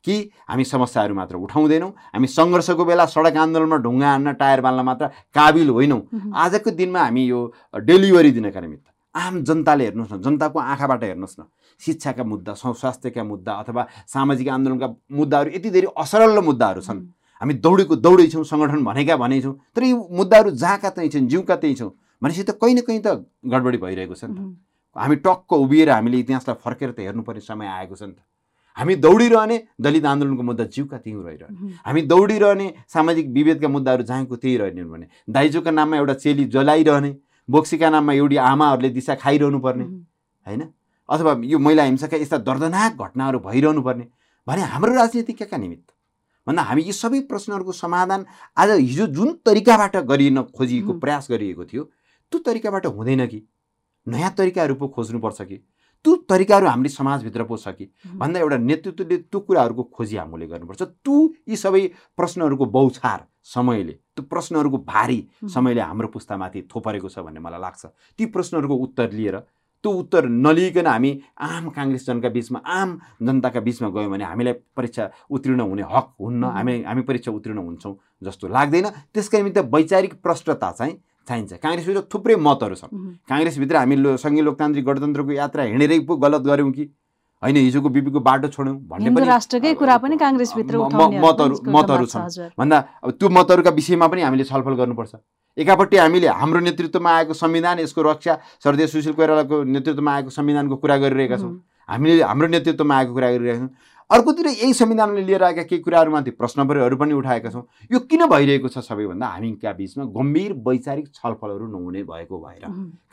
कि हामी समस्याहरू मात्र उठाउँदैनौँ हामी सङ्घर्षको बेला सडक आन्दोलनमा ढुङ्गा हान्न टायर बाल्न मात्र काबिल होइनौँ। आजको दिनमा हामी यो डेलिभरी दिनका निमित्त आम जनताले हेर्नुहोस् न जनताको आँखाबाट हेर्नुहोस् न शिक्षाका मुद्दा स्वास्थ्यका मुद्दा अथवा सामाजिक आन्दोलनका मुद्दाहरू यति धेरै असरल मुद्दाहरू छन्। हामी दौडेको दौडै छौँ सङ्गठन भनेका भनेछौँ तर यो मुद्दाहरू जहाँका त्यहीँ छन् जिउका त्यहीँ छौँ। भनेपछि त कहीँ न कहीँ त गडबडी भइरहेको छ नि त। हामी टक्क उभिएर हामीले इतिहासलाई फर्केर त हेर्नुपर्ने समय आएको छ नि त। हामी दौडिरहने दलित आन्दोलनको मुद्दा जिउका त्यहीँ रहिरहने हामी दौडिरहने सामाजिक विभेदका मुद्दाहरू जहाँको त्यही रहने भने। दाइजोका नाममा एउटा चेली जलाइरहने बोक्सीका नाममा एउटी आमाहरूले दिशा खाइरहनु पर्ने होइन? अथवा यो महिला हिंसाका यस्ता दर्दनाक घटनाहरू भइरहनु पर्ने भने हाम्रो राजनीतिका निमित्त? भन्दा हामी यी सबै प्रश्नहरूको समाधान आज हिजो जुन तरिकाबाट गरिन खोजिएको प्रयास गरिएको थियो त्यो तरिकाबाट हुँदैन कि? नयाँ तरिकाहरू पो खोज्नुपर्छ कि? त्यो तरिकाहरू हामीले समाजभित्र पो छ कि? भन्दा एउटा नेतृत्वले त्यो कुराहरूको खोजी हामीले गर्नुपर्छ। त्यो यी सबै प्रश्नहरूको बौछार समयले त्यो प्रश्नहरूको भारी समयले हाम्रो पुस्तामाथि थोपरेको छ भन्ने मलाई लाग्छ। ती प्रश्नहरूको उत्तर लिएर त्यो उत्तर नलिकन हामी आम काङ्ग्रेस जनका बिचमा आम जनताका बिचमा गयौँ भने हामीलाई परीक्षा उत्तीर्ण हुने हक हुन्न हामी हामी परीक्षा उत्तीर्ण हुन्छौँ जस्तो लाग्दैन। त्यसका निमित्त वैचारिक प्रष्टता चाहिँ चाहिन्छ। काङ्ग्रेसभित्र थुप्रै मतहरू छन्। काङ्ग्रेसभित्र हामी सङ्घीय लोकतान्त्रिक गणतन्त्रको यात्रा हिँडेरै पो गलत गऱ्यौँ कि? होइन हिजोको बिपीको बाटो छोड्यौँ भन्ने पनि राष्ट्रकै कुरा पनि काङ्ग्रेसभित्र मतहरू मतहरू छन्। भन्दा अब त्यो मतहरूका विषयमा पनि हामीले छलफल गर्नुपर्छ। एकापट्टि हामीले हाम्रो नेतृत्वमा आएको संविधान यसको रक्षा सरदेव सुशील कोइरालाको नेतृत्वमा आएको संविधानको कुरा गरिरहेका छौँ। हामीले हाम्रो नेतृत्वमा आएको कुरा गरिरहेका छौँ। अर्कोतिर यही संविधानले लिएर आएका केही कुराहरूमाथि प्रश्नहरू पनि उठाएका छौँ। यो किन भइरहेको छ सबैभन्दा? हामीका बिचमा गम्भीर वैचारिक छलफलहरू नहुने भएको भएर।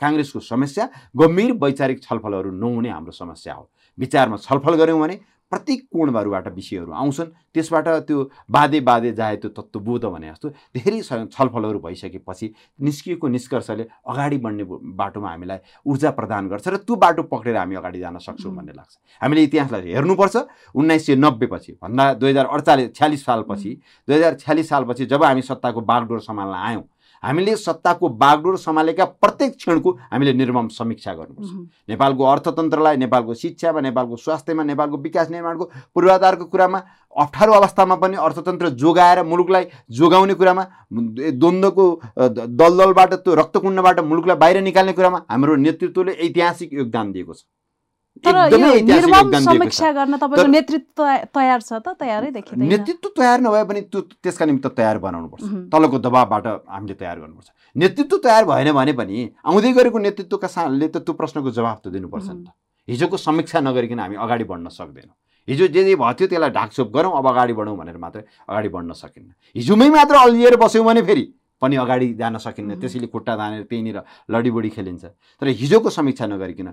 काङ्ग्रेसको समस्या गम्भीर वैचारिक छलफलहरू नहुने हाम्रो समस्या हो। विचारमा छलफल गऱ्यौँ भने प्रत्येक कोणहरूबाट विषयहरू आउँछन्। त्यसबाट त्यो बाधे बाधे जाए त्यो तत्त्वबोध भने जस्तो धेरै छलफलहरू भइसकेपछि निस्किएको निष्कर्षले अगाडि बढ्ने बाटोमा हामीलाई ऊर्जा प्रदान गर्छ र त्यो बाटो पक्रेर हामी अगाडि जान सक्छौँ भन्ने लाग्छ। हामीले इतिहासलाई हेर्नुपर्छ। उन्नाइस सय नब्बेपछि भन्दा दुई हजार अडचालिस छ्यालिस सालपछि दुई हजार छ्यालिस सालपछि जब हामी सत्ताको बागडोर सम्हाल्न आयौँ हामीले सत्ताको बागडोर सम्हालेका प्रत्येक क्षणको हामीले निर्मम समीक्षा गर्नुपर्छ। नेपालको अर्थतन्त्रलाई नेपालको शिक्षामा नेपालको स्वास्थ्यमा नेपालको विकास निर्माणको पूर्वाधारको कुरामा अप्ठ्यारो अवस्थामा पनि अर्थतन्त्र जोगाएर मुलुकलाई जोगाउने कुरामा द्वन्द्वको दलदलबाट त्यो रक्तकुण्डबाट मुलुकलाई बाहिर निकाल्ने कुरामा हाम्रो नेतृत्वले ऐतिहासिक योगदान दिएको छ। समीक्षा गर्न तपाईँको नेतृत्व तयार छ त? तयारै देखिँदैन। नेतृत्व तयार नभए पनि त्यो त्यसका निमित्त तयार बनाउनुपर्छ। तलको दबावबाट हामीले तयार गर्नुपर्छ। नेतृत्व तयार भएन भने पनि आउँदै गरेको नेतृत्वका साले त त्यो प्रश्नको जवाब त दिनुपर्छ नि त। हिजोको समीक्षा नगरिकन हामी अगाडि बढ्न सक्दैनौँ। हिजो जे जे भयो थियो त्यसलाई ढाकछोप गरौँ अब अगाडि बढौँ भनेर मात्रै अगाडि बढ्न सकिन्न। हिजोमै मात्र अल्झिएर बस्यौँ भने फेरि पनि अगाडि जान सकिन्न. त्यसैले खुट्टा तानेर त्यहीँनिर लडीबडी खेलिन्छ। तर हिजोको समीक्षा नगरिकन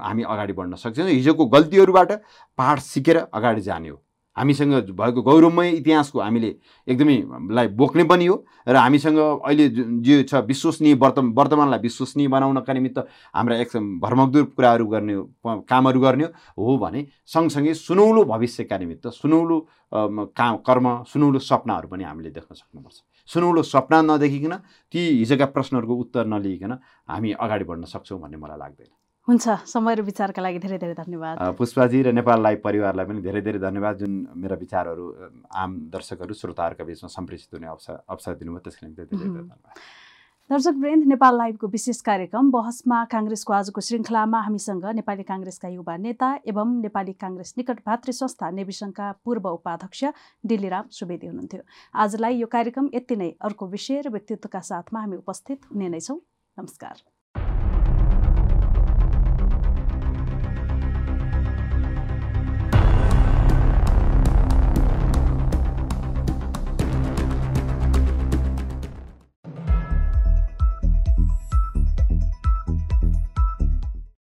हामी अगाडि बढ्न सक्छौँ। हिजोको गल्तीहरूबाट पाठ सिकेर अगाडि जाने हो। हामीसँग भएको गौरवमय इतिहासको हामीले एकदमै लाई बोक्ने पनि हो र हामीसँग अहिले जुन- जे छ विश्वसनीय वर्त वर्तमानलाई विश्वसनीय बनाउनका निमित्त हाम्रा एक भर्मकदूर कुराहरू गर्ने कामहरू गर्ने हो भने सँगसँगै सुनौलो भविष्यका निमित्त सुनौलो काम कर्म सुनौलो सपनाहरू पनि हामीले देख्न सक्नुपर्छ। सुनौलो सपना नदेखिकन ती हिजोका प्रश्नहरूको उत्तर नलिइकन हामी अगाडि बढ्न सक्छौँ भन्ने मलाई लाग्दैन। हुन्छ समय र विचारका लागि धेरै धेरै धन्यवाद। पुष्पाजी र नेपाल लाइभ परिवारलाई पनि धेरै धेरै धन्यवाद जुन मेरा विचारहरू आम दर्शकहरू श्रोताहरूका बिचमा सम्प्रेषित हुने अवसर अवसर दिनुभयो त्यसको निम्ति धेरै धेरै. धन्यवाद। दर्शक वृन्द नेपाल लाइभको विशेष कार्यक्रम बहसमा काङ्ग्रेसको आजको श्रृङ्खलामा हामीसँग नेपाली काङ्ग्रेसका युवा नेता एवं नेपाली काङ्ग्रेस निकट भातृ संस्था नेविसङ्घका पूर्व उपाध्यक्ष डिल्लीराम सुवेदी हुनुहुन्थ्यो। आजलाई यो कार्यक्रम यति नै। अर्को विषय र व्यक्तित्वका साथमा हामी उपस्थित हुने नै छौँ। नमस्कार।